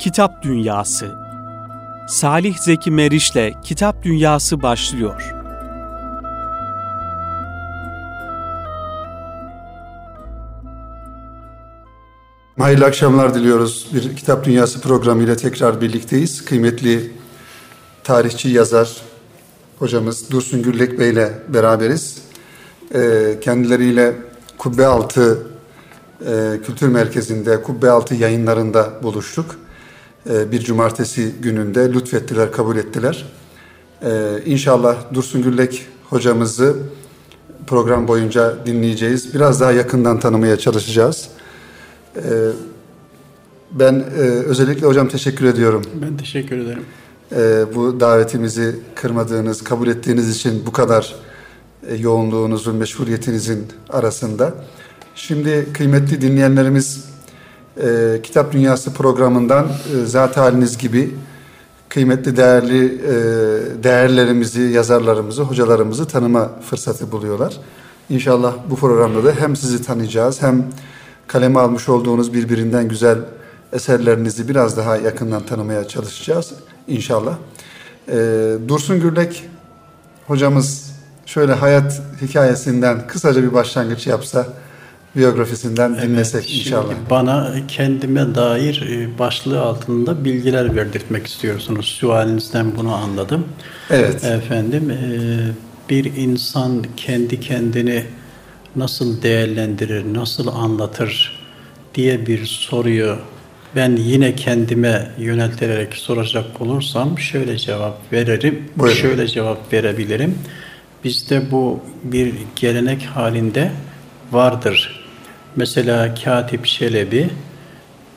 Kitap Dünyası Salih Zeki Meriç'le Kitap Dünyası başlıyor. Hayırlı akşamlar diliyoruz. Bir Kitap Dünyası programı ile tekrar birlikteyiz. Kıymetli tarihçi, yazar hocamız Dursun Güllek Bey ile beraberiz. Ee, kendileriyle Kubbe Altı e, Kültür Merkezi'nde, Kubbe Altı yayınlarında buluştuk. Ee, bir cumartesi gününde lütfettiler, kabul ettiler. Ee, inşallah Dursun Güllek hocamızı program boyunca dinleyeceğiz. Biraz daha yakından tanımaya çalışacağız. Ee, ben e, özellikle hocam teşekkür ediyorum. Ben teşekkür ederim. Bu davetimizi kırmadığınız, kabul ettiğiniz için bu kadar e, yoğunluğunuzun, meşguliyetinizin arasında. Şimdi kıymetli dinleyenlerimiz e, Kitap Dünyası programından e, zat haliniz gibi kıymetli değerli e, değerlerimizi, yazarlarımızı, hocalarımızı tanıma fırsatı buluyorlar. İnşallah bu programda da hem sizi tanıyacağız hem kaleme almış olduğunuz birbirinden güzel eserlerinizi biraz daha yakından tanımaya çalışacağız inşallah. E, Dursun Gürlek hocamız şöyle hayat hikayesinden kısaca bir başlangıç yapsa biyografisinden dinlesek evet, inşallah. Bana kendime dair e, başlığı altında bilgiler verdirtmek istiyorsunuz. Sualinizden bunu anladım. Evet. Efendim e, bir insan kendi kendini nasıl değerlendirir, nasıl anlatır diye bir soruyu ben yine kendime yönelterek soracak olursam şöyle cevap veririm, Buyurun. şöyle cevap verebilirim. Bizde bu bir gelenek halinde vardır. Mesela Katip Şelebi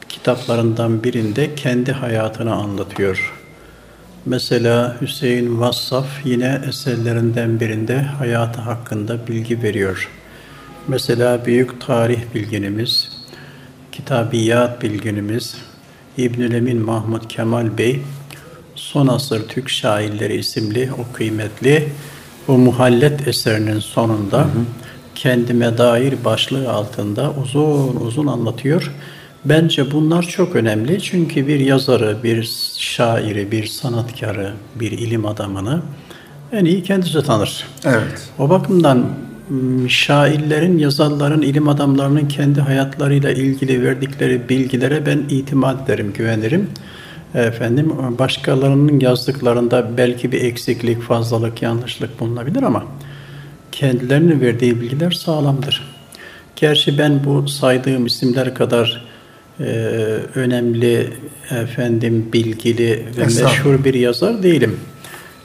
kitaplarından birinde kendi hayatını anlatıyor. Mesela Hüseyin Vassaf yine eserlerinden birinde hayatı hakkında bilgi veriyor. Mesela büyük tarih bilginimiz, kitabiyat bilginimiz İbnül Emin Mahmud Kemal Bey Son Asır Türk Şairleri isimli o kıymetli o muhallet eserinin sonunda hı hı. Kendime dair başlığı altında uzun uzun anlatıyor. Bence bunlar çok önemli çünkü bir yazarı, bir şairi, bir sanatkarı, bir ilim adamını en iyi kendisi tanır. Evet. O bakımdan şairlerin, yazarların, ilim adamlarının kendi hayatlarıyla ilgili verdikleri bilgilere ben itimat ederim, güvenirim. Efendim başkalarının yazdıklarında belki bir eksiklik, fazlalık, yanlışlık bulunabilir ama kendilerinin verdiği bilgiler sağlamdır. Gerçi ben bu saydığım isimler kadar e, önemli, efendim bilgili ve meşhur bir yazar değilim.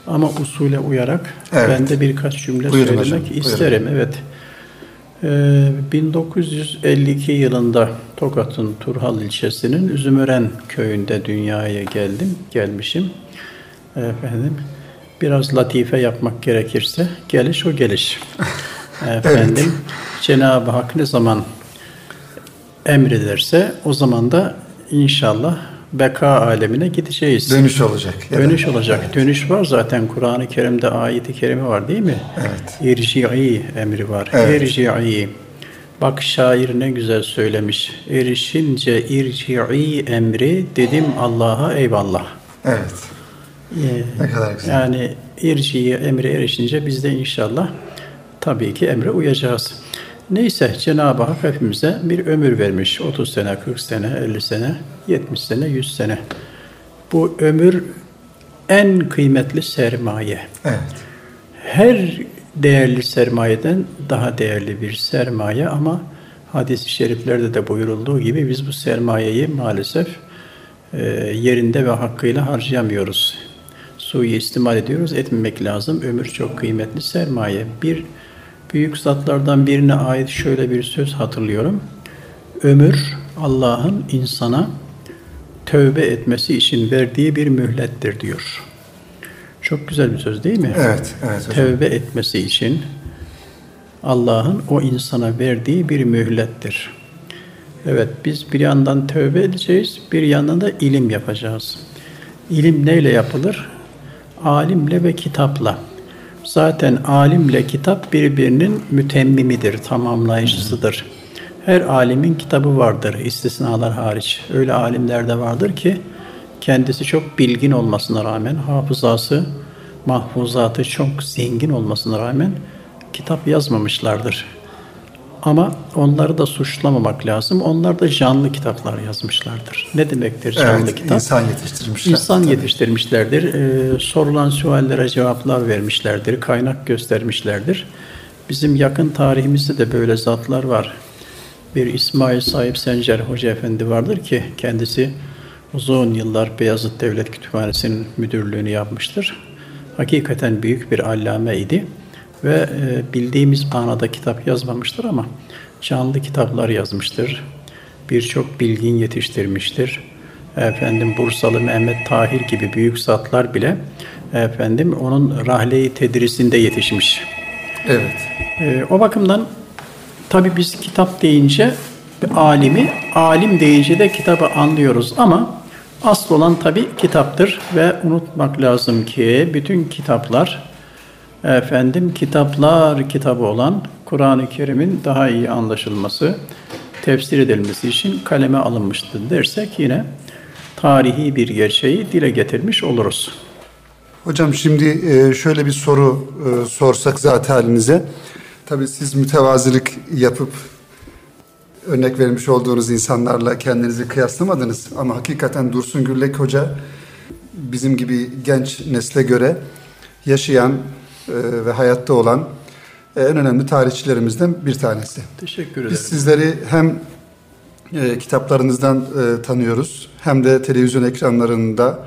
Ama usule uyarak evet. ben de birkaç cümle Buyurun söylemek hocam. isterim. Buyurun. Evet. Ee, 1952 yılında Tokat'ın Turhal ilçesinin Üzümören köyünde dünyaya geldim, gelmişim. Efendim, biraz latife yapmak gerekirse geliş o geliş. Efendim, evet. Cenab-ı Hak ne zaman emrederse o zaman da inşallah beka alemine gideceğiz. Dönüş olacak. Dönüş olacak. Evet. Dönüş var zaten Kur'an-ı Kerim'de ayeti kerime var değil mi? Evet. İrci'i emri var. Evet. İrci'i. Bak şair ne güzel söylemiş. Erişince irci'i emri dedim Allah'a eyvallah. Evet. Ee, ne kadar güzel. Yani irci'i emri erişince biz de inşallah tabii ki emre uyacağız. Neyse Cenab-ı Hak hepimize bir ömür vermiş. 30 sene, 40 sene, 50 sene, 70 sene, 100 sene. Bu ömür en kıymetli sermaye. Evet. Her değerli sermayeden daha değerli bir sermaye ama hadis-i şeriflerde de buyurulduğu gibi biz bu sermayeyi maalesef e, yerinde ve hakkıyla harcayamıyoruz. Suyu istimal ediyoruz, etmemek lazım. Ömür çok kıymetli sermaye. Bir büyük zatlardan birine ait şöyle bir söz hatırlıyorum. Ömür Allah'ın insana tövbe etmesi için verdiği bir mühlettir diyor. Çok güzel bir söz değil mi? Evet, evet. Hocam. Tövbe etmesi için Allah'ın o insana verdiği bir mühlettir. Evet, biz bir yandan tövbe edeceğiz, bir yandan da ilim yapacağız. İlim neyle yapılır? Alimle ve kitapla. Zaten alimle kitap birbirinin mütemmimidir, tamamlayıcısıdır. Her alimin kitabı vardır, istisnalar hariç. Öyle alimler de vardır ki kendisi çok bilgin olmasına rağmen hafızası, mahfuzatı çok zengin olmasına rağmen kitap yazmamışlardır. Ama onları da suçlamamak lazım. Onlar da canlı kitaplar yazmışlardır. Ne demektir canlı evet, kitap? İnsan yetiştirmişler. İnsan tabii. yetiştirmişlerdir. Ee, sorulan suallere cevaplar vermişlerdir. Kaynak göstermişlerdir. Bizim yakın tarihimizde de böyle zatlar var. Bir İsmail Sahip Sencer Hoca Efendi vardır ki kendisi uzun yıllar Beyazıt Devlet Kütüphanesi'nin müdürlüğünü yapmıştır. Hakikaten büyük bir allame idi ve e, bildiğimiz manada kitap yazmamıştır ama canlı kitaplar yazmıştır. Birçok bilgin yetiştirmiştir. Efendim Bursalı Mehmet Tahir gibi büyük zatlar bile efendim onun rahle-i tedrisinde yetişmiş. Evet. E, o bakımdan tabi biz kitap deyince alimi, alim deyince de kitabı anlıyoruz ama asıl olan tabi kitaptır ve unutmak lazım ki bütün kitaplar efendim kitaplar kitabı olan Kur'an-ı Kerim'in daha iyi anlaşılması, tefsir edilmesi için kaleme alınmıştır dersek yine tarihi bir gerçeği dile getirmiş oluruz. Hocam şimdi e, şöyle bir soru e, sorsak zaten halinize. Tabii siz mütevazilik yapıp örnek vermiş olduğunuz insanlarla kendinizi kıyaslamadınız. Ama hakikaten Dursun Gürlek Hoca bizim gibi genç nesle göre yaşayan ve hayatta olan en önemli tarihçilerimizden bir tanesi. Teşekkür ederim. Biz sizleri hem kitaplarınızdan tanıyoruz hem de televizyon ekranlarında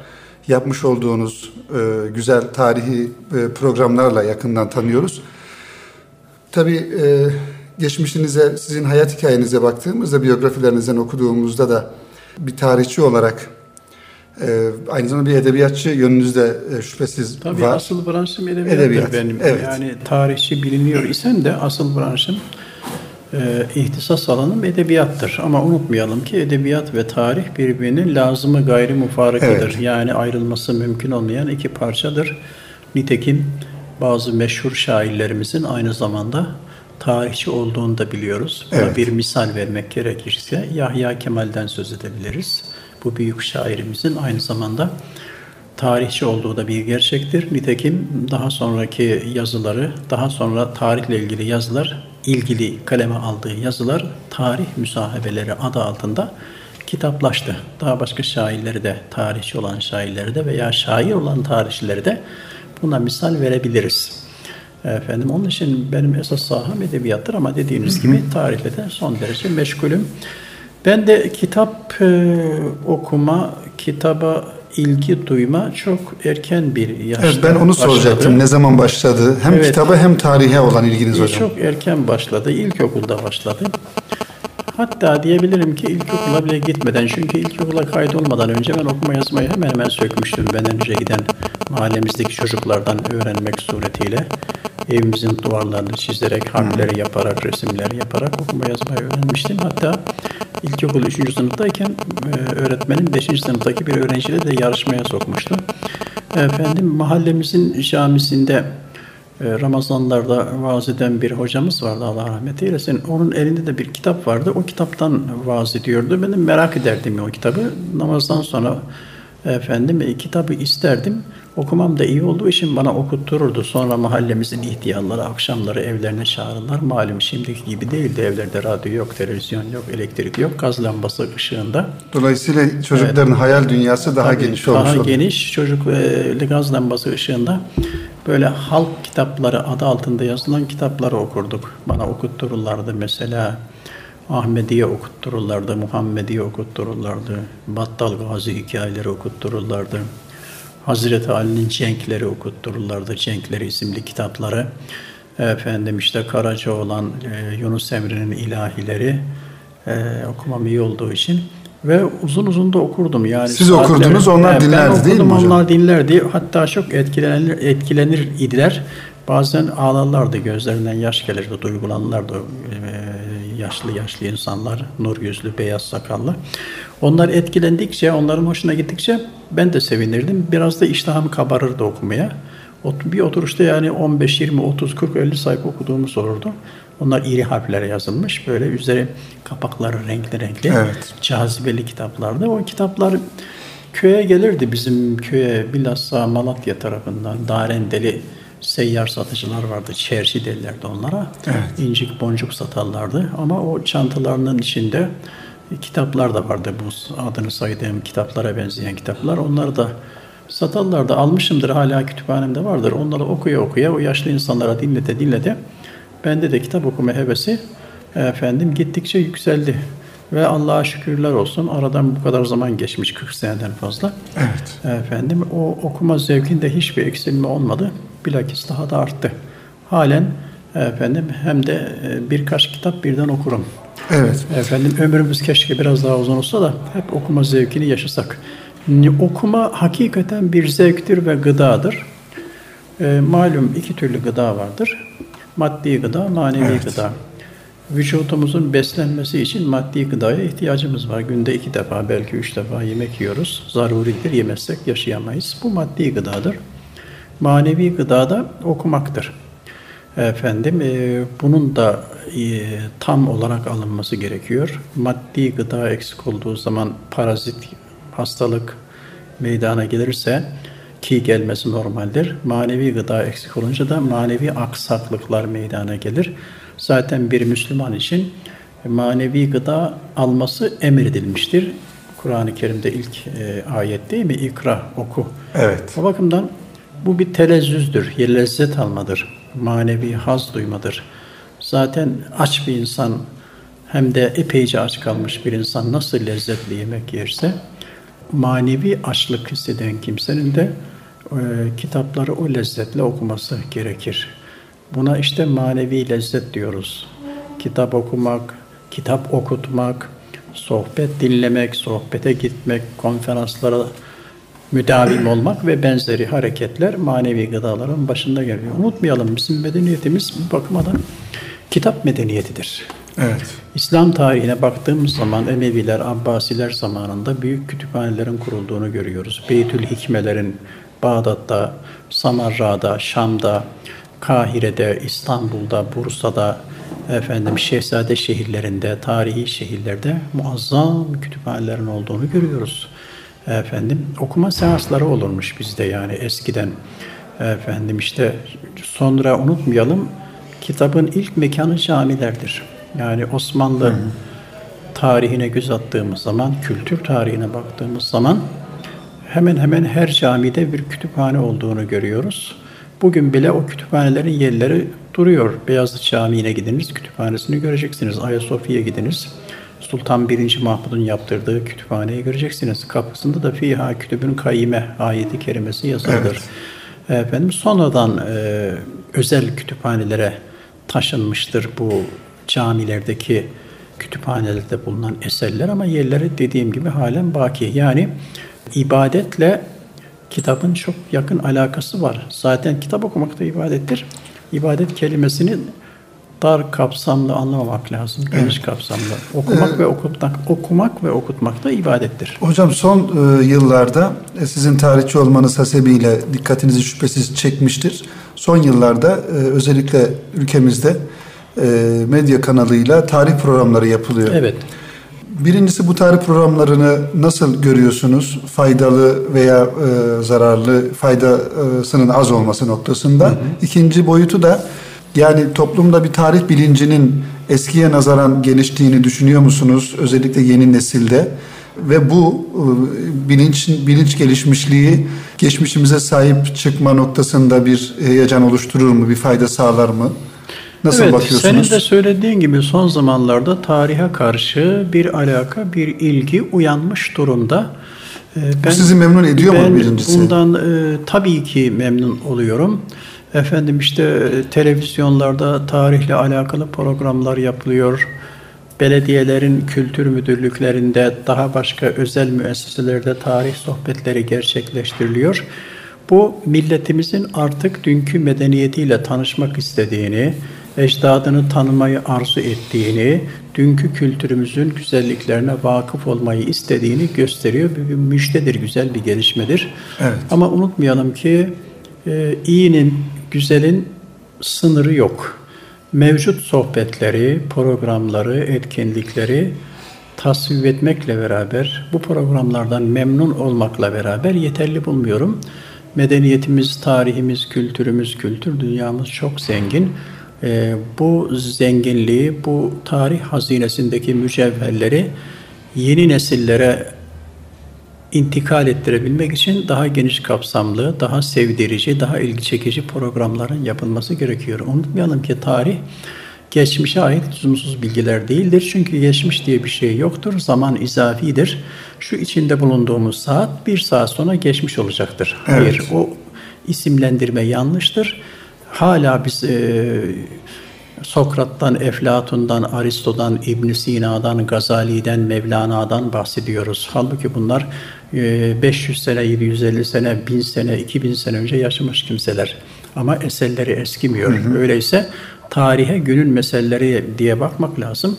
yapmış olduğunuz e, güzel tarihi e, programlarla yakından tanıyoruz. Tabii e, geçmişinize, sizin hayat hikayenize baktığımızda, biyografilerinizden okuduğumuzda da bir tarihçi olarak e, aynı zamanda bir edebiyatçı yönünüzde e, şüphesiz Tabii var. asıl branşım edebiyattır Edebiyat, benim. evet. Yani tarihçi biliniyor isem de asıl branşım e, ihtisas alanım edebiyattır. Ama unutmayalım ki edebiyat ve tarih birbirinin lazımı gayri mufarıkıdır. Evet. Yani ayrılması mümkün olmayan iki parçadır. Nitekim bazı meşhur şairlerimizin aynı zamanda tarihçi olduğunu da biliyoruz. Buna Evet. bir misal vermek gerekirse Yahya Kemal'den söz edebiliriz. Bu büyük şairimizin aynı zamanda tarihçi olduğu da bir gerçektir. Nitekim daha sonraki yazıları, daha sonra tarihle ilgili yazılar, ilgili kaleme aldığı yazılar tarih müsahebeleri adı altında kitaplaştı. Daha başka şairleri de, tarihçi olan şairleri de veya şair olan tarihçileri de buna misal verebiliriz. Efendim onun için benim esas saham edebiyattır ama dediğiniz gibi tarihle de son derece meşgulüm. Ben de kitap e, okuma, kitaba ilgi duyma çok erken bir yaşta Evet, ben onu başladı. soracaktım. Ne zaman başladı? Hem Evet. kitaba hem tarihe olan ilginiz hocam. Çok erken başladı. İlkokulda başladı. Hatta diyebilirim ki ilkokula bile gitmeden çünkü ilkokula kaydolmadan önce ben okuma yazmayı hemen hemen sökmüştüm. Benden önce giden mahallemizdeki çocuklardan öğrenmek suretiyle evimizin duvarlarını çizerek, harfleri yaparak, resimler yaparak okuma yazmayı öğrenmiştim. Hatta ilkokul 3. sınıftayken e, öğretmenim 5. sınıftaki bir öğrenciyle de yarışmaya sokmuştu. Efendim mahallemizin camisinde e, Ramazanlarda vaaz eden bir hocamız vardı Allah rahmet eylesin. Onun elinde de bir kitap vardı. O kitaptan vaaz ediyordu. Benim merak ederdim o kitabı. Namazdan sonra efendim e, kitabı isterdim. Okumam da iyi olduğu için bana okuttururdu. Sonra mahallemizin ihtiyarları akşamları evlerine çağırırlar. Malum şimdiki gibi değildi. Evlerde radyo yok, televizyon yok, elektrik yok. Gaz lambası ışığında Dolayısıyla çocukların hayal dünyası daha Tabii, geniş olmuş Daha oluyor. geniş çocuk e, gaz lambası ışığında böyle halk kitapları adı altında yazılan kitapları okurduk. Bana okuttururlardı mesela. Ahmediye okuttururlardı, Muhammediye okuttururlardı, Battal Gazi hikayeleri okuttururlardı. Hazreti Ali'nin Cenkleri okuttururlardı, Cenkleri isimli kitapları. Efendim işte Karacaoğlan, e, Yunus Emre'nin ilahileri e, okumam iyi olduğu için ve uzun uzun da okurdum yani. Siz okurdunuz, onlar dinlerdi ben değil mi okudum, hocam? Onlar dinlerdi. Hatta çok etkilenir, etkilenir idiler. Bazen ağlarlardı, gözlerinden yaş gelirdi, duygulanırlardı. Ee, yaşlı yaşlı insanlar, nur yüzlü, beyaz sakallı. Onlar etkilendikçe, onların hoşuna gittikçe ben de sevinirdim. Biraz da iştahım kabarırdı okumaya. Bir oturuşta yani 15, 20, 30, 40, 50 sayfa okuduğumuz olurdu. Onlar iri harflere yazılmış. Böyle üzeri kapakları renkli renkli. Evet. Cazibeli kitaplardı. O kitaplar köye gelirdi bizim köye bilhassa Malatya tarafından Darendeli seyyar satıcılar vardı. Çerçi derlerdi onlara. Evet. İncik boncuk satarlardı. Ama o çantalarının içinde kitaplar da vardı. Bu adını saydığım kitaplara benzeyen kitaplar. Onları da satarlardı. Almışımdır hala kütüphanemde vardır. Onları okuya okuya o yaşlı insanlara dinlete dinlete bende de kitap okuma hevesi efendim gittikçe yükseldi. Ve Allah'a şükürler olsun aradan bu kadar zaman geçmiş 40 seneden fazla. Evet. Efendim o okuma zevkinde hiçbir eksilme olmadı. Bilakis daha da arttı. Halen efendim hem de e, birkaç kitap birden okurum. Evet. Efendim ömrümüz keşke biraz daha uzun olsa da hep okuma zevkini yaşasak. Okuma hakikaten bir zevktir ve gıdadır. E, malum iki türlü gıda vardır. Maddi gıda, manevi evet. gıda. Vücudumuzun beslenmesi için maddi gıdaya ihtiyacımız var. Günde iki defa, belki üç defa yemek yiyoruz. Zaruridir, yemezsek yaşayamayız. Bu maddi gıdadır. Manevi gıda da okumaktır. Efendim, e, bunun da e, tam olarak alınması gerekiyor. Maddi gıda eksik olduğu zaman parazit, hastalık meydana gelirse ki gelmesi normaldir. Manevi gıda eksik olunca da manevi aksaklıklar meydana gelir. Zaten bir Müslüman için manevi gıda alması emredilmiştir. Kur'an-ı Kerim'de ilk e, ayet değil mi? İkra, oku. Evet. O bakımdan bu bir telezzüzdür, lezzet almadır, manevi haz duymadır. Zaten aç bir insan hem de epeyce aç kalmış bir insan nasıl lezzetli yemek yerse manevi açlık hisseden kimsenin de e, kitapları o lezzetle okuması gerekir. Buna işte manevi lezzet diyoruz. Kitap okumak, kitap okutmak, sohbet dinlemek, sohbete gitmek, konferanslara müdavim olmak ve benzeri hareketler manevi gıdaların başında geliyor. Unutmayalım bizim medeniyetimiz bu bakımadan kitap medeniyetidir. Evet. İslam tarihine baktığımız zaman Emeviler, Abbasiler zamanında büyük kütüphanelerin kurulduğunu görüyoruz. Beytül Hikmelerin Bağdat'ta, Samarra'da, Şam'da, Kahire'de, İstanbul'da, Bursa'da, efendim Şehzade şehirlerinde, tarihi şehirlerde muazzam kütüphanelerin olduğunu görüyoruz. Efendim okuma seansları olurmuş bizde yani eskiden. Efendim işte sonra unutmayalım kitabın ilk mekanı camilerdir. Yani Osmanlı Hı. tarihine göz attığımız zaman, kültür tarihine baktığımız zaman hemen hemen her camide bir kütüphane olduğunu görüyoruz. Bugün bile o kütüphanelerin yerleri duruyor. Beyazıt Camii'ne gidiniz, kütüphanesini göreceksiniz. Ayasofya'ya gidiniz. Sultan 1. Mahmud'un yaptırdığı kütüphaneyi göreceksiniz. Kapısında da fiha kütübün kaime ayeti kerimesi yazılıdır. Evet. Efendim sonradan e, özel kütüphanelere taşınmıştır bu camilerdeki kütüphanelerde bulunan eserler ama yerleri dediğim gibi halen baki. Yani ibadetle kitabın çok yakın alakası var. Zaten kitap okumak da ibadettir. İbadet kelimesini dar kapsamlı anlamamak lazım. Geniş evet. kapsamlı. Okumak evet. ve okutmak, okumak ve okutmak da ibadettir. Hocam son e, yıllarda e, sizin tarihçi olmanız hasebiyle dikkatinizi şüphesiz çekmiştir. Son yıllarda e, özellikle ülkemizde e, medya kanalıyla tarih programları yapılıyor. Evet. Birincisi bu tarih programlarını nasıl görüyorsunuz? Faydalı veya e, zararlı, faydasının az olması noktasında. Hı hı. İkinci boyutu da yani toplumda bir tarih bilincinin eskiye nazaran geliştiğini düşünüyor musunuz? Özellikle yeni nesilde. Ve bu e, bilinç bilinç gelişmişliği geçmişimize sahip çıkma noktasında bir heyecan oluşturur mu? Bir fayda sağlar mı? Nasıl evet, bakıyorsunuz? Senin de söylediğin gibi son zamanlarda tarihe karşı bir alaka, bir ilgi uyanmış durumda. Ben, Bu sizi memnun ediyor ben mu birincisi? Bundan e, tabii ki memnun oluyorum. Efendim işte e, televizyonlarda tarihle alakalı programlar yapılıyor. Belediyelerin kültür müdürlüklerinde daha başka özel müesseselerde tarih sohbetleri gerçekleştiriliyor. Bu milletimizin artık dünkü medeniyetiyle tanışmak istediğini, ecdadını tanımayı arzu ettiğini, dünkü kültürümüzün güzelliklerine vakıf olmayı istediğini gösteriyor. Bir müjdedir, güzel bir gelişmedir. Evet. Ama unutmayalım ki e, iyinin, güzelin sınırı yok. Mevcut sohbetleri, programları, etkinlikleri tasvip etmekle beraber, bu programlardan memnun olmakla beraber yeterli bulmuyorum. Medeniyetimiz, tarihimiz, kültürümüz, kültür dünyamız çok zengin. Ee, bu zenginliği, bu tarih hazinesindeki mücevherleri yeni nesillere intikal ettirebilmek için daha geniş kapsamlı, daha sevdirici, daha ilgi çekici programların yapılması gerekiyor. Unutmayalım ki tarih geçmişe ait lüzumsuz bilgiler değildir. Çünkü geçmiş diye bir şey yoktur. Zaman izafidir. Şu içinde bulunduğumuz saat bir saat sonra geçmiş olacaktır. Evet. Hayır, o isimlendirme yanlıştır. Hala biz e, Sokrat'tan, Eflatun'dan, Aristo'dan, İbn Sina'dan, Gazali'den, Mevlana'dan bahsediyoruz. Halbuki bunlar 500 e, sene, 750 sene, 1000 sene, 2000 sene önce yaşamış kimseler. Ama eserleri eskimiyor. Hı hı. Öyleyse tarihe günün meseleleri diye bakmak lazım.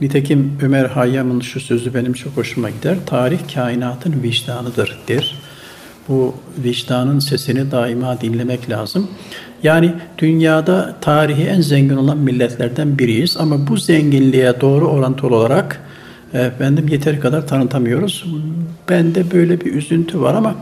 Nitekim Ömer Hayyam'ın şu sözü benim çok hoşuma gider. Tarih kainatın vicdanıdır der. Bu vicdanın sesini daima dinlemek lazım. Yani dünyada tarihi en zengin olan milletlerden biriyiz ama bu zenginliğe doğru orantılı olarak efendim yeteri kadar tanıtamıyoruz. Bende böyle bir üzüntü var ama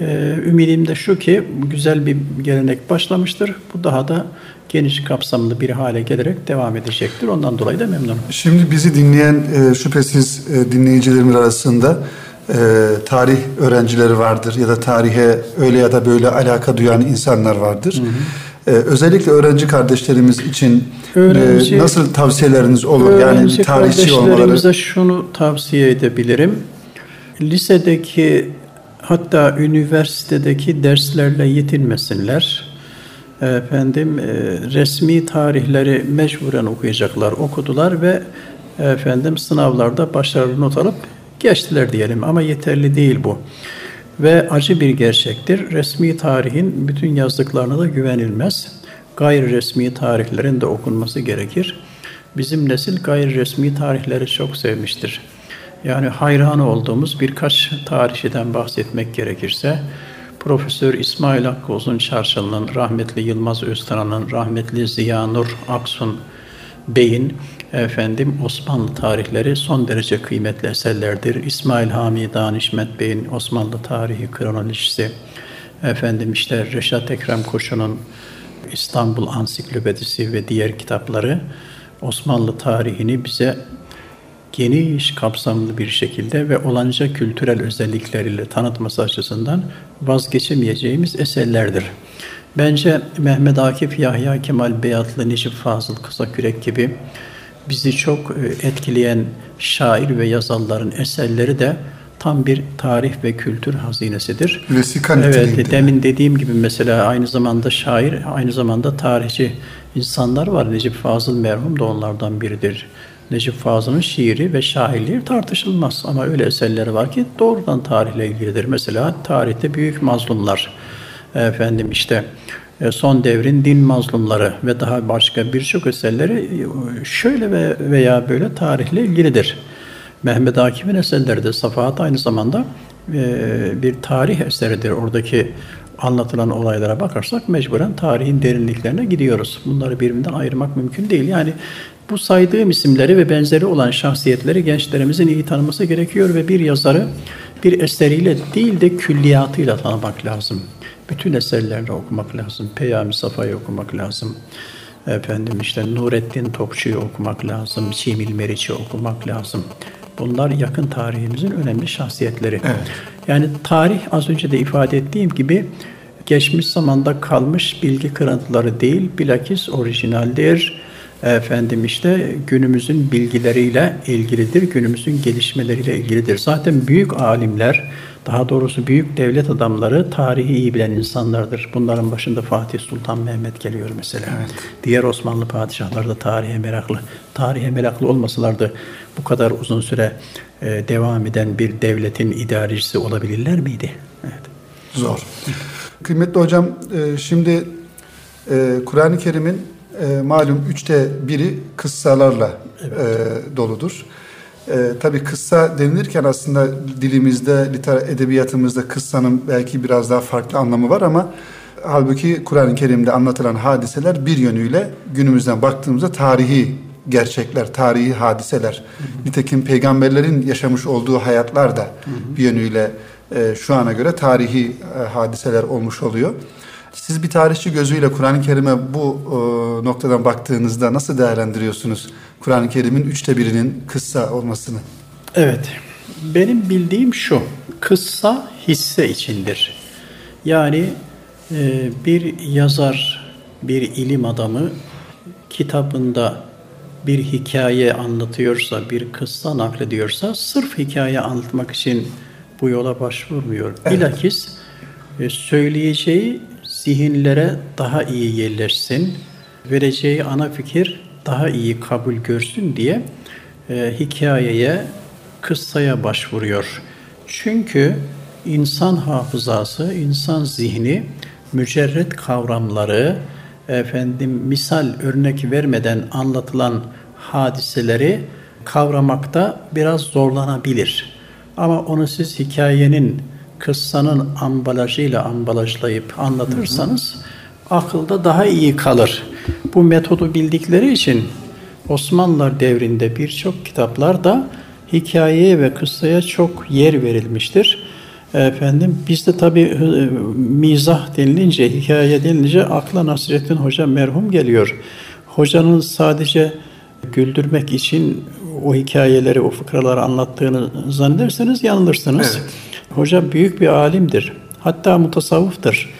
e, ümidim de şu ki güzel bir gelenek başlamıştır. Bu daha da geniş kapsamlı bir hale gelerek devam edecektir. Ondan dolayı da memnunum. Şimdi bizi dinleyen e, şüphesiz e, dinleyicilerimiz arasında e, tarih öğrencileri vardır ya da tarihe öyle ya da böyle alaka duyan insanlar vardır. Hı hı. Ee, özellikle öğrenci kardeşlerimiz için e, öğrenci, e, nasıl tavsiyeleriniz olur? Yani tarihçi olmaları. şunu tavsiye edebilirim. Lisedeki hatta üniversitedeki derslerle yetinmesinler. Efendim e, resmi tarihleri mecburen okuyacaklar, okudular ve efendim sınavlarda başarılı not alıp geçtiler diyelim ama yeterli değil bu. Ve acı bir gerçektir. Resmi tarihin bütün yazdıklarına da güvenilmez. Gayri resmi tarihlerin de okunması gerekir. Bizim nesil gayri resmi tarihleri çok sevmiştir. Yani hayran olduğumuz birkaç tarihçiden bahsetmek gerekirse, Profesör İsmail Hakkı Uzun Çarşılı'nın, rahmetli Yılmaz Öztan'ın, rahmetli Ziya Nur Aksun Bey'in efendim Osmanlı tarihleri son derece kıymetli eserlerdir. İsmail Hami Danişmet Bey'in Osmanlı tarihi kronolojisi, efendim işte Reşat Ekrem Koçu'nun İstanbul Ansiklopedisi ve diğer kitapları Osmanlı tarihini bize geniş kapsamlı bir şekilde ve olanca kültürel özellikleriyle tanıtması açısından vazgeçemeyeceğimiz eserlerdir. Bence Mehmet Akif Yahya Kemal Beyatlı, Necip Fazıl Kısakürek gibi bizi çok e, etkileyen şair ve yazarların eserleri de tam bir tarih ve kültür hazinesidir. Vesika Evet, demin dediğim gibi mesela aynı zamanda şair, aynı zamanda tarihçi insanlar var. Necip Fazıl merhum da onlardan biridir. Necip Fazıl'ın şiiri ve şairliği tartışılmaz ama öyle eserleri var ki doğrudan tarihle ilgilidir. Mesela tarihte büyük mazlumlar, efendim işte e, son devrin din mazlumları ve daha başka birçok eserleri e, şöyle veya böyle tarihle ilgilidir. Mehmet Akif'in eserleri de Safahat aynı zamanda e, bir tarih eseridir. Oradaki anlatılan olaylara bakarsak mecburen tarihin derinliklerine gidiyoruz. Bunları birbirinden ayırmak mümkün değil. Yani bu saydığım isimleri ve benzeri olan şahsiyetleri gençlerimizin iyi tanıması gerekiyor ve bir yazarı bir eseriyle değil de külliyatıyla tanımak lazım bütün eserlerini okumak lazım. Peyami Safa'yı okumak lazım. Efendim işte Nurettin Topçu'yu okumak lazım. Çimil Meriç'i okumak lazım. Bunlar yakın tarihimizin önemli şahsiyetleri. Evet. Yani tarih az önce de ifade ettiğim gibi geçmiş zamanda kalmış bilgi kırıntıları değil, bilakis orijinaldir. Efendim işte günümüzün bilgileriyle ilgilidir, günümüzün gelişmeleriyle ilgilidir. Zaten büyük alimler, daha doğrusu büyük devlet adamları tarihi iyi bilen insanlardır. Bunların başında Fatih Sultan Mehmet geliyor mesela. Evet. Diğer Osmanlı padişahları da tarihe meraklı. Tarihe meraklı olmasalardı bu kadar uzun süre e, devam eden bir devletin idarecisi olabilirler miydi? Evet. Zor. Kıymetli hocam, e, şimdi e, Kur'an-ı Kerim'in e, malum üçte biri kıssalarla evet. e, doludur. E, tabii kıssa denilirken aslında dilimizde, liter edebiyatımızda kıssanın belki biraz daha farklı anlamı var ama halbuki Kur'an-ı Kerim'de anlatılan hadiseler bir yönüyle günümüzden baktığımızda tarihi gerçekler, tarihi hadiseler. Hı hı. Nitekim peygamberlerin yaşamış olduğu hayatlar da hı hı. bir yönüyle e, şu ana göre tarihi e, hadiseler olmuş oluyor. Siz bir tarihçi gözüyle Kur'an-ı Kerim'e bu e, noktadan baktığınızda nasıl değerlendiriyorsunuz Kur'an-ı Kerim'in üçte birinin kıssa olmasını? Evet, benim bildiğim şu, kıssa hisse içindir. Yani e, bir yazar, bir ilim adamı kitabında bir hikaye anlatıyorsa, bir kıssa naklediyorsa sırf hikaye anlatmak için bu yola başvurmuyor. Evet. Bilakis e, söyleyeceği zihinlere daha iyi yerleşsin, vereceği ana fikir daha iyi kabul görsün diye e, hikayeye, kıssaya başvuruyor. Çünkü insan hafızası, insan zihni mücerret kavramları, efendim misal örnek vermeden anlatılan hadiseleri kavramakta biraz zorlanabilir. Ama onu siz hikayenin, kıssanın ambalajıyla ambalajlayıp anlatırsanız hı hı. akılda daha iyi kalır. Bu metodu bildikleri için Osmanlılar devrinde birçok kitaplarda hikayeye ve kıssaya çok yer verilmiştir. Efendim bizde tabi e, mizah denilince, hikaye denilince akla Nasrettin Hoca merhum geliyor. Hocanın sadece güldürmek için o hikayeleri, o fıkraları anlattığını zannederseniz yanılırsınız. Evet. Hoca büyük bir alimdir. Hatta mutasavvıftır.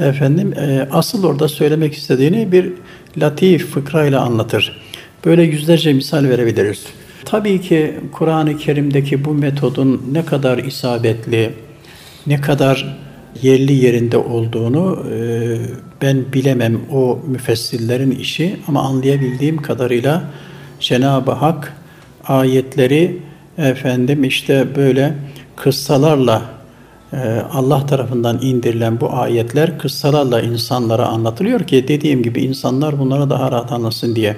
Efendim e, asıl orada söylemek istediğini bir latif fıkrayla anlatır. Böyle yüzlerce misal verebiliriz. Tabii ki Kur'an-ı Kerim'deki bu metodun ne kadar isabetli, ne kadar yerli yerinde olduğunu e, ben bilemem o müfessirlerin işi ama anlayabildiğim kadarıyla Cenab-ı Hak ayetleri efendim işte böyle kıssalarla e, Allah tarafından indirilen bu ayetler kıssalarla insanlara anlatılıyor ki dediğim gibi insanlar bunları daha rahat anlasın diye.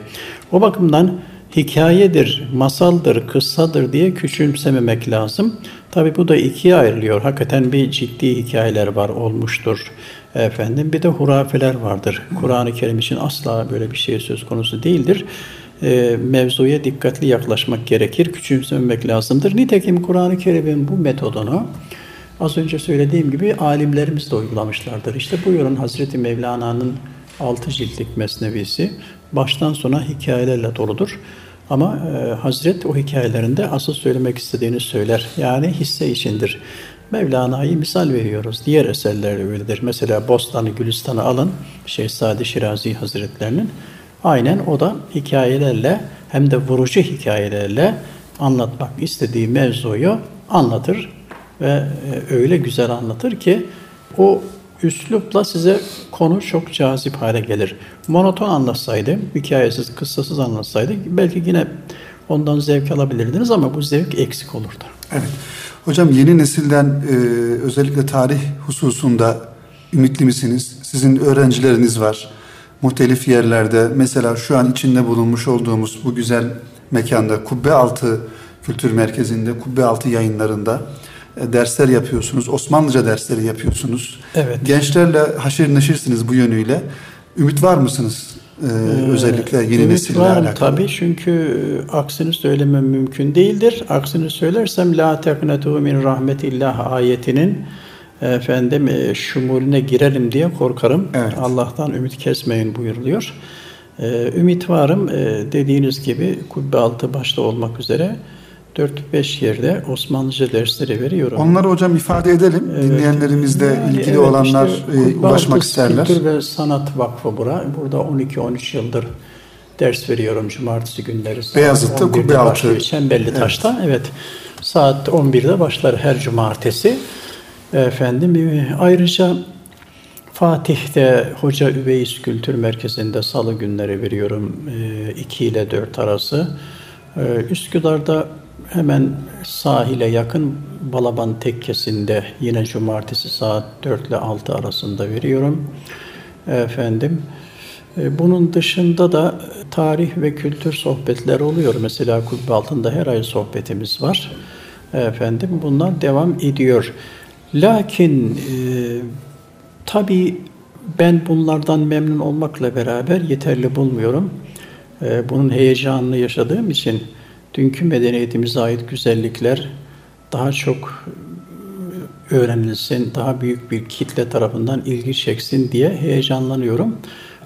O bakımdan hikayedir, masaldır, kıssadır diye küçümsememek lazım. Tabi bu da ikiye ayrılıyor. Hakikaten bir ciddi hikayeler var, olmuştur. Efendim bir de hurafeler vardır. Kur'an-ı Kerim için asla böyle bir şey söz konusu değildir. E, mevzuya dikkatli yaklaşmak gerekir, küçümsememek lazımdır. Nitekim Kur'an-ı Kerim'in bu metodunu az önce söylediğim gibi alimlerimiz de uygulamışlardır. İşte buyurun Hazreti Mevlana'nın altı ciltlik mesnevisi baştan sona hikayelerle doludur. Ama e, Hazret o hikayelerinde asıl söylemek istediğini söyler. Yani hisse içindir. Mevlana'yı misal veriyoruz. Diğer eserler öyledir. Mesela Bostanı Gülistan'ı alın. Şehzade Şirazi Hazretlerinin. Aynen o da hikayelerle hem de vurucu hikayelerle anlatmak istediği mevzuyu anlatır ve e, öyle güzel anlatır ki o üslupla size konu çok cazip hale gelir. Monoton anlatsaydı, hikayesiz, kıssasız anlatsaydı belki yine ondan zevk alabilirdiniz ama bu zevk eksik olurdu. Evet. Hocam yeni nesilden e, özellikle tarih hususunda ümitli misiniz? Sizin öğrencileriniz var. Muhtelif yerlerde mesela şu an içinde bulunmuş olduğumuz bu güzel mekanda Kubbe Altı Kültür Merkezi'nde Kubbe Altı yayınlarında e, dersler yapıyorsunuz. Osmanlıca dersleri yapıyorsunuz. Evet. Gençlerle haşir neşirsiniz bu yönüyle. Ümit var mısınız? Ee, ee, özellikle yeni ümit nesille var, alakalı. Tabii çünkü e, aksini söylemem mümkün değildir. Aksini söylersem la teknetu min rahmetillah ayetinin efendim e, şumulüne girerim diye korkarım. Evet. Allah'tan ümit kesmeyin buyuruluyor. Ee, ümit varım ee, dediğiniz gibi kubbe altı başta olmak üzere 4-5 yerde Osmanlıca dersleri veriyorum. Onları hocam ifade edelim. Evet. Dinleyenlerimiz de yani ilgili evet, olanlar işte, e, ulaşmak isterler. Kültür ve Sanat Vakfı bura. Burada 12-13 yıldır ders veriyorum cumartesi günleri. Beyazıt'ta Kubbe Altı. Çemberli evet. Taş'ta. Evet. Saat 11'de başlar her cumartesi. Efendim e, ayrıca Fatih'te Hoca Üveys Kültür Merkezi'nde salı günleri veriyorum 2 e, ile 4 arası. Üsküdar'da hemen sahile yakın Balaban Tekkesi'nde yine cumartesi saat 4 ile 6 arasında veriyorum. Efendim e, bunun dışında da tarih ve kültür sohbetleri oluyor. Mesela Kubbe Altında her ay sohbetimiz var. Efendim bunlar devam ediyor. Lakin e, tabii ben bunlardan memnun olmakla beraber yeterli bulmuyorum. e, bunun heyecanını yaşadığım için dünkü medeniyetimize ait güzellikler daha çok öğrenilsin, daha büyük bir kitle tarafından ilgi çeksin diye heyecanlanıyorum.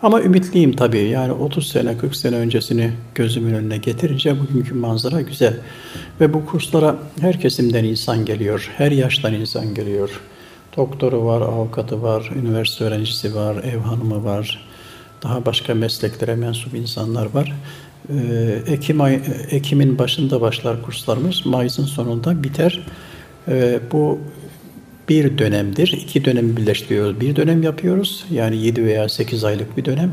Ama ümitliyim tabii. Yani 30 sene, 40 sene öncesini gözümün önüne getirince bugünkü manzara güzel. Ve bu kurslara her kesimden insan geliyor, her yaştan insan geliyor. Doktoru var, avukatı var, üniversite öğrencisi var, ev hanımı var, daha başka mesleklere mensup insanlar var. Ee, Ekim ay, Ekim'in başında başlar kurslarımız, Mayıs'ın sonunda biter. Ee, bu bir dönemdir. İki dönem birleştiriyoruz. Bir dönem yapıyoruz. Yani 7 veya 8 aylık bir dönem.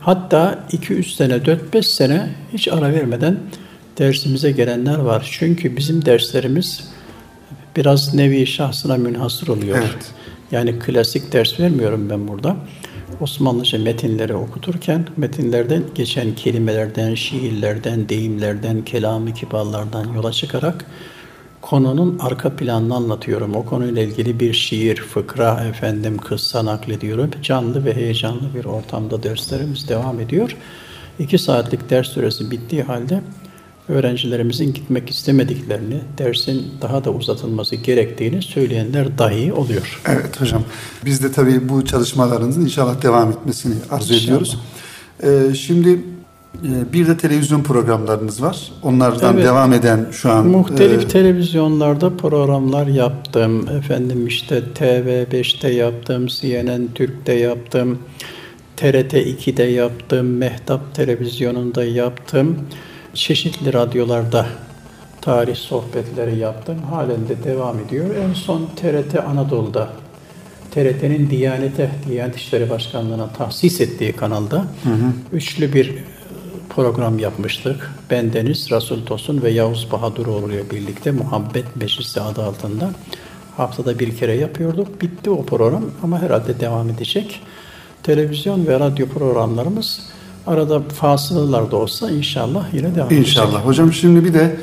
Hatta 2-3 sene, 4-5 sene hiç ara vermeden dersimize gelenler var. Çünkü bizim derslerimiz biraz nevi şahsına münhasır oluyor. Evet. Yani klasik ders vermiyorum ben burada. Osmanlıca metinleri okuturken metinlerden geçen kelimelerden, şiirlerden, deyimlerden, kelamı kibarlardan yola çıkarak konunun arka planını anlatıyorum. O konuyla ilgili bir şiir, fıkra, efendim kıssa naklediyorum. Canlı ve heyecanlı bir ortamda derslerimiz devam ediyor. İki saatlik ders süresi bittiği halde öğrencilerimizin gitmek istemediklerini, dersin daha da uzatılması gerektiğini söyleyenler dahi oluyor. Evet hocam. Biz de tabii bu çalışmalarınızın inşallah devam etmesini arzu inşallah. ediyoruz. Ee, şimdi bir de televizyon programlarınız var. Onlardan evet. devam eden şu an... Muhtelif e... televizyonlarda programlar yaptım. Efendim işte TV5'te yaptım, CNN Türk'te yaptım. TRT 2'de yaptım, Mehtap Televizyonu'nda yaptım. Çeşitli radyolarda tarih sohbetleri yaptım. Halen de devam ediyor. En son TRT Anadolu'da TRT'nin Diyanete, Diyanet İşleri Başkanlığı'na tahsis ettiği kanalda hı hı. üçlü bir program yapmıştık. Ben Deniz, Rasul Tosun ve Yavuz Bahaduroğlu ile birlikte Muhabbet Meclisi adı altında haftada bir kere yapıyorduk. Bitti o program ama herhalde devam edecek. Televizyon ve radyo programlarımız arada fasılalar da olsa inşallah yine devam edecek. İnşallah. Hocam şimdi bir de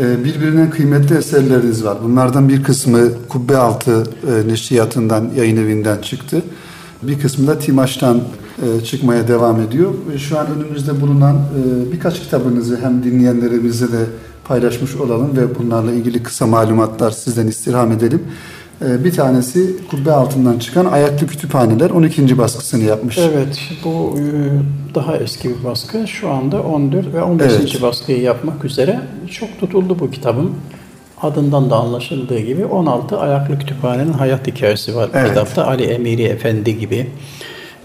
e, birbirinden kıymetli eserleriniz var. Bunlardan bir kısmı Kubbe Altı e, Neşriyatından, yayın evinden çıktı. Bir kısmı da Timaş'tan e, çıkmaya devam ediyor. Şu an önümüzde bulunan e, birkaç kitabınızı hem dinleyenlerimize de paylaşmış olalım ve bunlarla ilgili kısa malumatlar sizden istirham edelim. E, bir tanesi kubbe altından çıkan Ayaklı Kütüphaneler 12. baskısını yapmış. Evet, bu daha eski bir baskı. Şu anda 14 ve 15. Evet. baskıyı yapmak üzere çok tutuldu bu kitabın. Adından da anlaşıldığı gibi 16 Ayaklı Kütüphanenin hayat hikayesi var. Evet. Kitapta Ali Emiri Efendi gibi,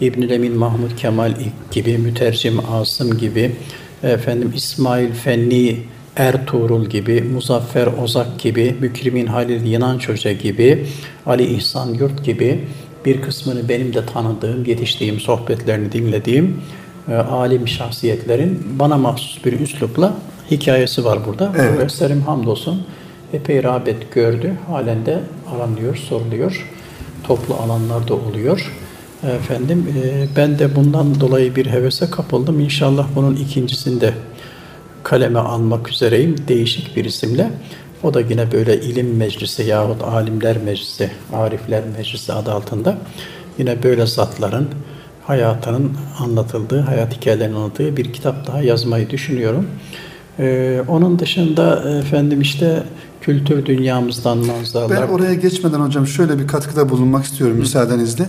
İbn Emin Mahmud Kemal gibi, Mütercim Asım gibi, efendim İsmail Fenni Ertuğrul gibi, Muzaffer Ozak gibi, Mükrimin Halil Yınan Çoca gibi, Ali İhsan Yurt gibi bir kısmını benim de tanıdığım, yetiştiğim, sohbetlerini dinlediğim e, alim şahsiyetlerin bana mahsus bir üslupla hikayesi var burada. Evet. Bu eserim hamdolsun epey rağbet gördü. Halen de aranıyor, soruluyor. Toplu alanlarda oluyor. Efendim e, ben de bundan dolayı bir hevese kapıldım. İnşallah bunun ikincisinde kaleme almak üzereyim değişik bir isimle. O da yine böyle ilim meclisi yahut alimler meclisi, arifler meclisi adı altında yine böyle zatların hayatının anlatıldığı, hayat hikayelerinin anlatıldığı bir kitap daha yazmayı düşünüyorum. Ee, onun dışında efendim işte kültür dünyamızdan manzaralar. Ben oraya geçmeden hocam şöyle bir katkıda bulunmak istiyorum müsaadenizle.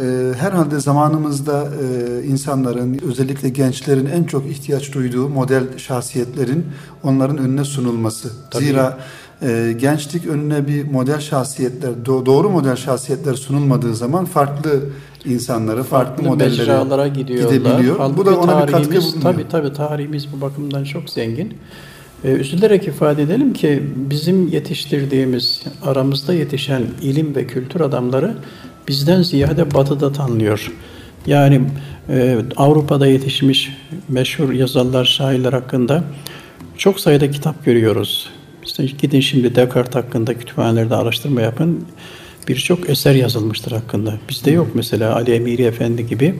Ee, herhalde zamanımızda e, insanların özellikle gençlerin en çok ihtiyaç duyduğu model şahsiyetlerin onların önüne sunulması. Tabii. Zira e, gençlik önüne bir model şahsiyetler, doğru model şahsiyetler sunulmadığı zaman farklı insanları, farklı, farklı modellere gidebiliyor. Halbuki bu da ona bir katkı bulunuyor. Tabii tabii tarihimiz bu bakımdan çok zengin. Ee, üzülerek ifade edelim ki bizim yetiştirdiğimiz, aramızda yetişen ilim ve kültür adamları bizden ziyade batıda tanınıyor. Yani e, Avrupa'da yetişmiş meşhur yazarlar, şairler hakkında çok sayıda kitap görüyoruz. İşte gidin şimdi Descartes hakkında kütüphanelerde araştırma yapın. Birçok eser yazılmıştır hakkında. Bizde yok mesela Ali Emiri Efendi gibi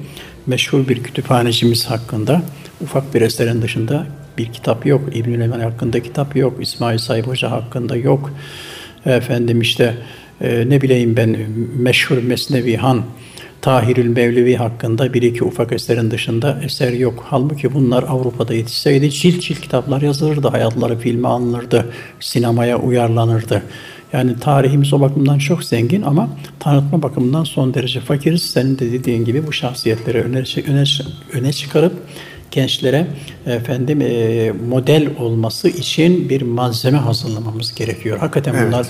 meşhur bir kütüphanecimiz hakkında ufak bir eserin dışında bir kitap yok. İbnül Emen hakkında kitap yok. İsmail Said Hoca hakkında yok. Efendim işte e, ne bileyim ben meşhur Mesnevi Han Tahirül Mevlevi hakkında bir iki ufak eserin dışında eser yok. Halbuki bunlar Avrupa'da yetişseydi cilt cilt kitaplar yazılırdı, hayatları filme alınırdı, sinemaya uyarlanırdı. Yani tarihimiz o bakımdan çok zengin ama tanıtma bakımından son derece fakiriz. Senin de dediğin gibi bu şahsiyetleri öne, öne, öne çıkarıp gençlere efendim e, model olması için bir malzeme hazırlamamız gerekiyor. Hakikaten evet. bunlar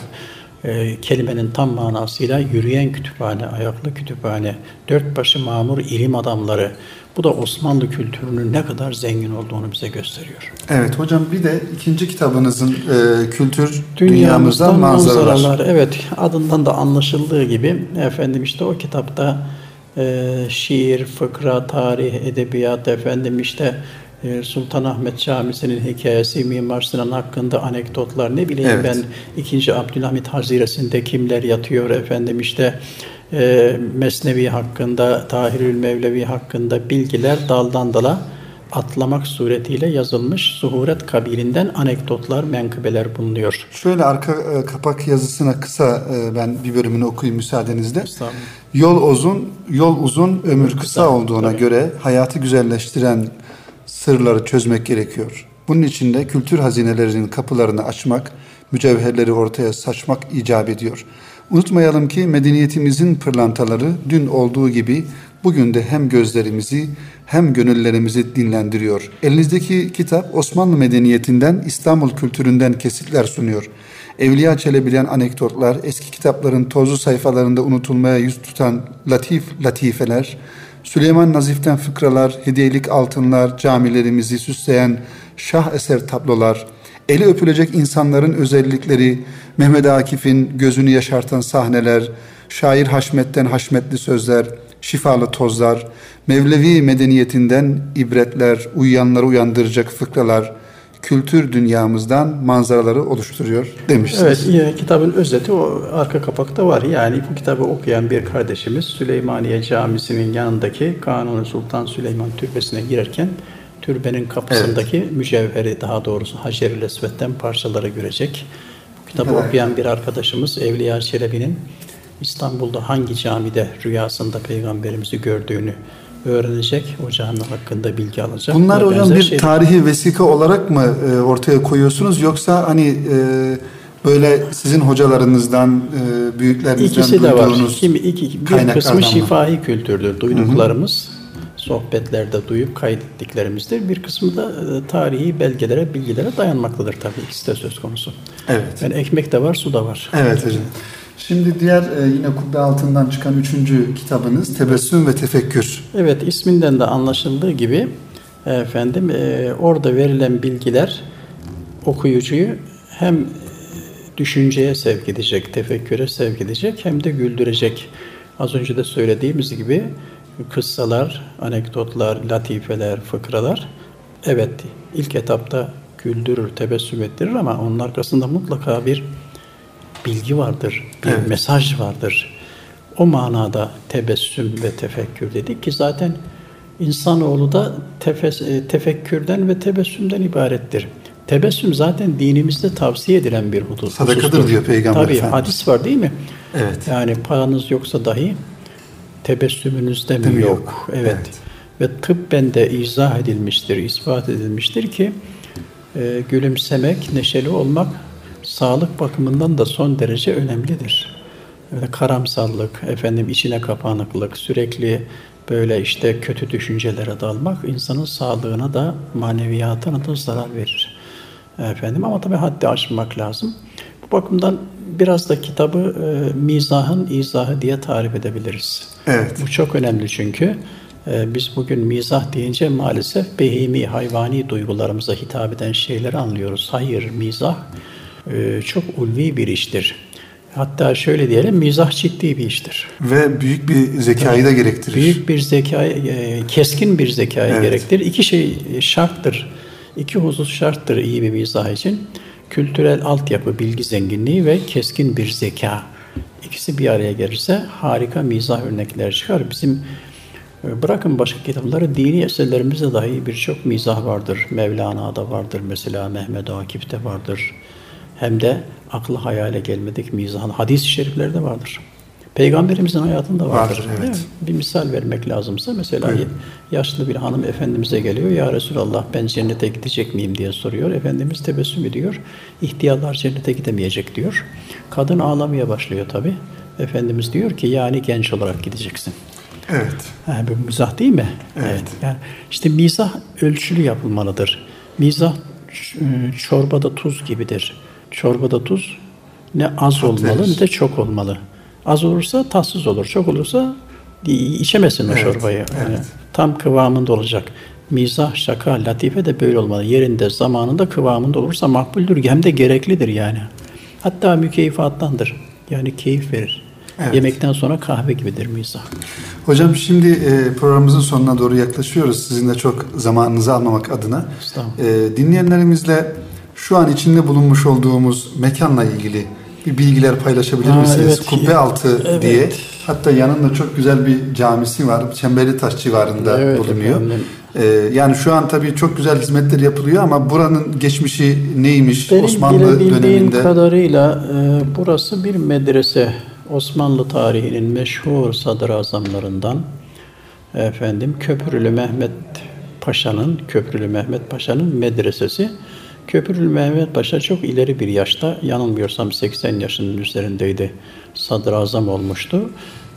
e, kelimenin tam manasıyla yürüyen kütüphane, ayaklı kütüphane, dört başı mamur ilim adamları. Bu da Osmanlı kültürünün ne kadar zengin olduğunu bize gösteriyor. Evet hocam bir de ikinci kitabınızın e, kültür dünyamızdan, dünyamızdan manzaralar. manzaralar. Evet adından da anlaşıldığı gibi efendim işte o kitapta e, şiir, fıkra, tarih, edebiyat efendim işte e, Sultanahmet Camisi'nin hikayesi, Mimar Sinan hakkında anekdotlar ne bileyim evet. ben 2. Abdülhamit Haziresi'nde kimler yatıyor efendim işte e, Mesnevi hakkında, Tahirül Mevlevi hakkında bilgiler daldan dala atlamak suretiyle yazılmış Suhuret kabilinden anekdotlar, menkıbeler bulunuyor. Şöyle arka e, kapak yazısına kısa e, ben bir bölümünü okuyayım müsaadenizle. Yol uzun, yol uzun, ömür kısa, kısa olduğuna tabii. göre hayatı güzelleştiren sırları çözmek gerekiyor. Bunun için de kültür hazinelerinin kapılarını açmak, mücevherleri ortaya saçmak icap ediyor. Unutmayalım ki medeniyetimizin pırlantaları dün olduğu gibi bugün de hem gözlerimizi hem gönüllerimizi dinlendiriyor. Elinizdeki kitap Osmanlı medeniyetinden, İstanbul kültüründen kesitler sunuyor. Evliya Çelebi'den anekdotlar, eski kitapların tozlu sayfalarında unutulmaya yüz tutan latif latifeler, Süleyman Nazif'ten fıkralar, hediyelik altınlar, camilerimizi süsleyen şah eser tablolar, eli öpülecek insanların özellikleri, Mehmet Akif'in gözünü yaşartan sahneler, şair Haşmet'ten haşmetli sözler, şifalı tozlar, Mevlevi medeniyetinden ibretler, uyuyanları uyandıracak fıkralar, kültür dünyamızdan manzaraları oluşturuyor demişsiniz. Evet, kitabın özeti o arka kapakta var. Yani bu kitabı okuyan bir kardeşimiz Süleymaniye Camisi'nin yanındaki Kanuni Sultan Süleyman Türbesi'ne girerken türbenin kapısındaki evet. mücevheri daha doğrusu Hacer-i Esved'den parçaları görecek. Bu kitabı evet. okuyan bir arkadaşımız Evliya Çelebi'nin İstanbul'da hangi camide rüyasında peygamberimizi gördüğünü öğrenecek, o cami hakkında bilgi alacak. Bunlar hocam bir şeyler. tarihi vesika olarak mı e, ortaya koyuyorsunuz yoksa hani e, böyle sizin hocalarınızdan, e, büyüklerinizden İkisi de var. Kimi, iki, bir kısmı şifahi kültürdür. Duyduklarımız, hı hı. sohbetlerde duyup kaydettiklerimizdir. Bir kısmı da e, tarihi belgelere, bilgilere dayanmaktadır tabii. İkisi de söz konusu. Evet. Yani ekmek de var, su da var. Evet hocam. Şimdi diğer e, yine kubbe altından çıkan üçüncü kitabınız Tebessüm ve Tefekkür. Evet isminden de anlaşıldığı gibi efendim e, orada verilen bilgiler okuyucuyu hem düşünceye sevk edecek, tefekküre sevk edecek hem de güldürecek. Az önce de söylediğimiz gibi kıssalar, anekdotlar, latifeler, fıkralar evet ilk etapta güldürür, tebessüm ettirir ama onun arkasında mutlaka bir bilgi vardır, bir evet. mesaj vardır. O manada tebessüm ve tefekkür dedik ki zaten insanoğlu da tefes, e, tefekkürden ve tebessümden ibarettir. Tebessüm zaten dinimizde tavsiye edilen bir husus. Sadakadır diyor Peygamber Tabii Efendimiz. hadis var değil mi? Evet. Yani paranız yoksa dahi tebessümünüzde mi yok? yok? Evet. evet. Ve tıbben de izah edilmiştir, ispat edilmiştir ki e, gülümsemek, neşeli olmak sağlık bakımından da son derece önemlidir. Öyle karamsallık, efendim içine kapanıklık, sürekli böyle işte kötü düşüncelere dalmak insanın sağlığına da maneviyatına da zarar verir. Efendim ama tabii haddi aşmak lazım. Bu bakımdan biraz da kitabı e, mizahın izahı diye tarif edebiliriz. Evet. Bu çok önemli çünkü e, biz bugün mizah deyince maalesef behimi, hayvani duygularımıza hitap eden şeyleri anlıyoruz. Hayır, mizah çok ulvi bir iştir. Hatta şöyle diyelim mizah ciddi bir iştir. Ve büyük bir zekayı da gerektirir. Büyük bir zeka, e, keskin bir zekayı evet. gerektirir. İki şey şarttır. İki husus şarttır iyi bir mizah için. Kültürel altyapı, bilgi zenginliği ve keskin bir zeka. İkisi bir araya gelirse harika mizah örnekler çıkar. Bizim e, Bırakın başka kitapları, dini eserlerimizde dahi birçok mizah vardır. Mevlana'da vardır mesela, Mehmet Akif'te vardır hem de aklı hayale gelmedik mizahın hadis-i şeriflerde vardır. Peygamberimizin hayatında vardır. Vardır, evet. Bir misal vermek lazımsa mesela Buyurun. yaşlı bir hanım Efendimiz'e geliyor. Ya Resulallah ben cennete gidecek miyim diye soruyor. Efendimiz tebessüm ediyor. İhtiyarlar cennete gidemeyecek diyor. Kadın ağlamaya başlıyor tabi. Efendimiz diyor ki yani genç olarak gideceksin. Evet. Ha, bu mizah değil mi? Evet. Yani işte mizah ölçülü yapılmalıdır. Mizah e, çorbada tuz gibidir. Çorbada tuz ne az olmalı verir. ne de çok olmalı. Az olursa tatsız olur. Çok olursa i- içemezsin o Evet, çorbayı. Yani evet. tam kıvamında olacak. Mizah, şaka, latife de böyle olmalı. Yerinde, zamanında, kıvamında olursa makbuldür. Hem de gereklidir yani. Hatta mükeyfifattandır. Yani keyif verir. Evet. Yemekten sonra kahve gibidir mizah. Hocam şimdi e, programımızın sonuna doğru yaklaşıyoruz. Sizin de çok zamanınızı almamak adına. E, dinleyenlerimizle şu an içinde bulunmuş olduğumuz mekanla ilgili bir bilgiler paylaşabilir misiniz? evet. Kubbe altı Evet. diye. Hatta yanında çok güzel bir camisi var. Çemberli Taş civarında Evet bulunuyor. efendim. E, yani şu an tabii çok güzel hizmetler yapılıyor ama buranın geçmişi neymiş? Benim Osmanlı döneminde. kadarıyla e, burası bir medrese. Osmanlı tarihinin meşhur sadrazamlarından efendim Köprülü Mehmet Paşa'nın Köprülü Mehmet Paşa'nın medresesi. Köprülü Mehmet Paşa çok ileri bir yaşta, yanılmıyorsam 80 yaşının üzerindeydi. Sadrazam olmuştu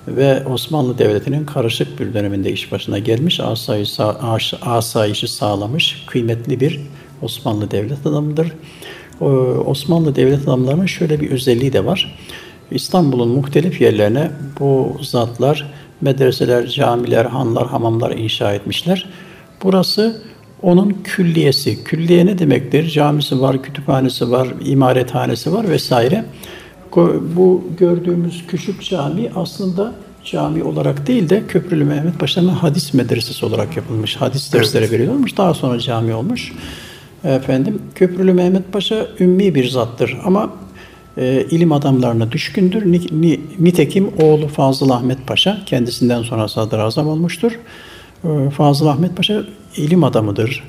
ve Osmanlı Devleti'nin karışık bir döneminde iş başına gelmiş, asayişi, asayişi sağlamış, kıymetli bir Osmanlı Devlet adamıdır. Osmanlı Devlet adamlarının şöyle bir özelliği de var. İstanbul'un muhtelif yerlerine bu zatlar medreseler, camiler, hanlar, hamamlar inşa etmişler. Burası onun külliyesi. Külliye ne demektir? Camisi var, kütüphanesi var, imarethanesi var vesaire. Bu gördüğümüz küçük cami aslında cami olarak değil de Köprülü Mehmet Paşa'nın hadis medresesi olarak yapılmış. Hadis dersleri veriyormuş. Daha sonra cami olmuş. Efendim Köprülü Mehmet Paşa ümmi bir zattır ama e, ilim adamlarına düşkündür. Ni, ni- nitekim oğlu Fazıl Ahmet Paşa kendisinden sonra sadrazam olmuştur. E, Fazıl Ahmet Paşa ilim adamıdır.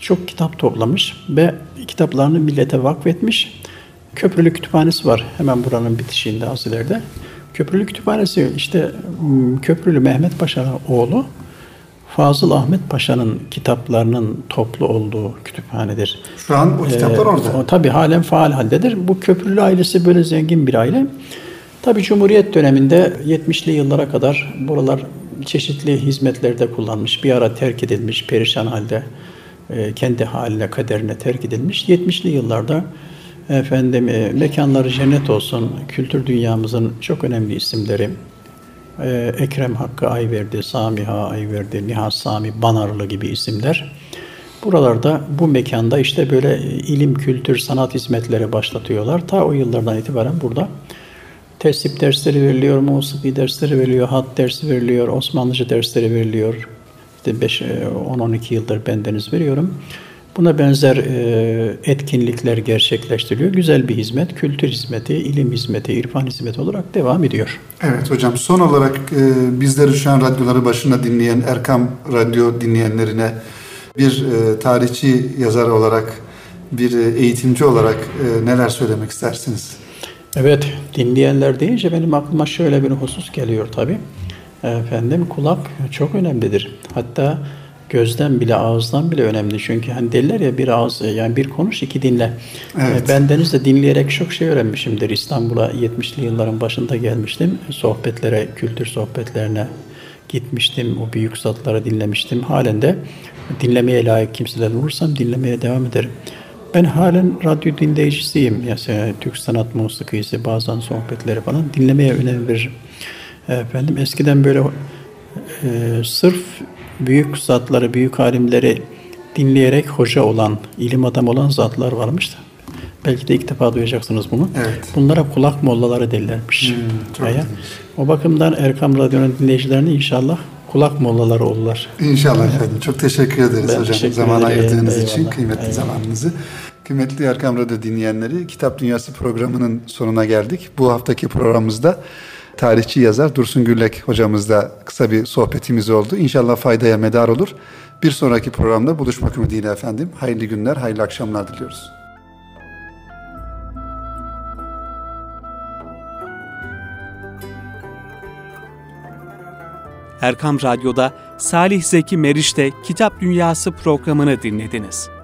Çok kitap toplamış ve kitaplarını millete vakfetmiş. Köprülü Kütüphanesi var hemen buranın bitişiğinde az ileride. Köprülü Kütüphanesi işte m, Köprülü Mehmet Paşa'nın oğlu Fazıl Ahmet Paşa'nın kitaplarının toplu olduğu kütüphanedir. Şu an o kitaplar Ee, orada. O, tabii halen faal haldedir. Bu Köprülü ailesi böyle zengin bir aile. Tabii Cumhuriyet döneminde 70'li yıllara kadar buralar çeşitli hizmetlerde kullanmış. Bir ara terk edilmiş, perişan halde e, kendi haline, kaderine terk edilmiş. 70'li yıllarda efendim e, mekanları cennet olsun, kültür dünyamızın çok önemli isimleri e, Ekrem Hakkı Ayverdi, Samiha Ayverdi, Nihat Sami Banarlı gibi isimler. Buralarda bu mekanda işte böyle ilim, kültür, sanat hizmetleri başlatıyorlar. Ta o yıllardan itibaren burada tesip dersleri veriliyor, musiki dersleri veriliyor, hat dersi veriliyor, Osmanlıca dersleri veriliyor. İşte 5 10-12 yıldır bendeniz veriyorum. Buna benzer e, etkinlikler gerçekleştiriliyor. Güzel bir hizmet, kültür hizmeti, ilim hizmeti, irfan hizmeti olarak devam ediyor. Evet hocam son olarak e, bizleri şu an radyoları başında dinleyen Erkam Radyo dinleyenlerine bir e, tarihçi yazar olarak bir e, eğitimci olarak e, neler söylemek istersiniz? Evet, dinleyenler deyince benim aklıma şöyle bir husus geliyor tabii. Efendim kulak çok önemlidir. Hatta gözden bile ağızdan bile önemli. Çünkü hani derler ya bir ağız yani bir konuş iki dinle. Evet. E, Ben deniz de dinleyerek çok şey öğrenmişimdir. İstanbul'a 70'li yılların başında gelmiştim. Sohbetlere, kültür sohbetlerine gitmiştim. O büyük zatları dinlemiştim. Halen de dinlemeye layık kimseler olursam dinlemeye devam ederim. Ben halen radyo dinleyicisiyim. Yani Türk sanat musikisi, bazen sohbetleri falan dinlemeye önem veririm. Efendim eskiden böyle e, sırf büyük zatları, büyük alimleri dinleyerek hoca olan, ilim adamı olan zatlar varmış da. Belki de ilk defa duyacaksınız bunu. Evet. Bunlara kulak mollaları derlermiş. çok Ya, ilginç. O bakımdan Erkam Radyo'nun dinleyicilerine inşallah kulak mollaları olurlar. İnşallah efendim. Çok teşekkür ederiz Ben hocam teşekkür zaman ayırdığınız için kıymetli Eyvallah. zamanınızı. Kıymetli Erkam Radyo dinleyenleri Kitap Dünyası programının sonuna geldik. Bu haftaki programımızda tarihçi yazar Dursun Güllek hocamızla kısa bir sohbetimiz oldu. İnşallah faydaya medar olur. Bir sonraki programda buluşmak ümidiyle efendim. Hayırlı günler, hayırlı akşamlar diliyoruz. Erkam Radyo'da Salih Zeki Meriç'te Kitap Dünyası programını dinlediniz.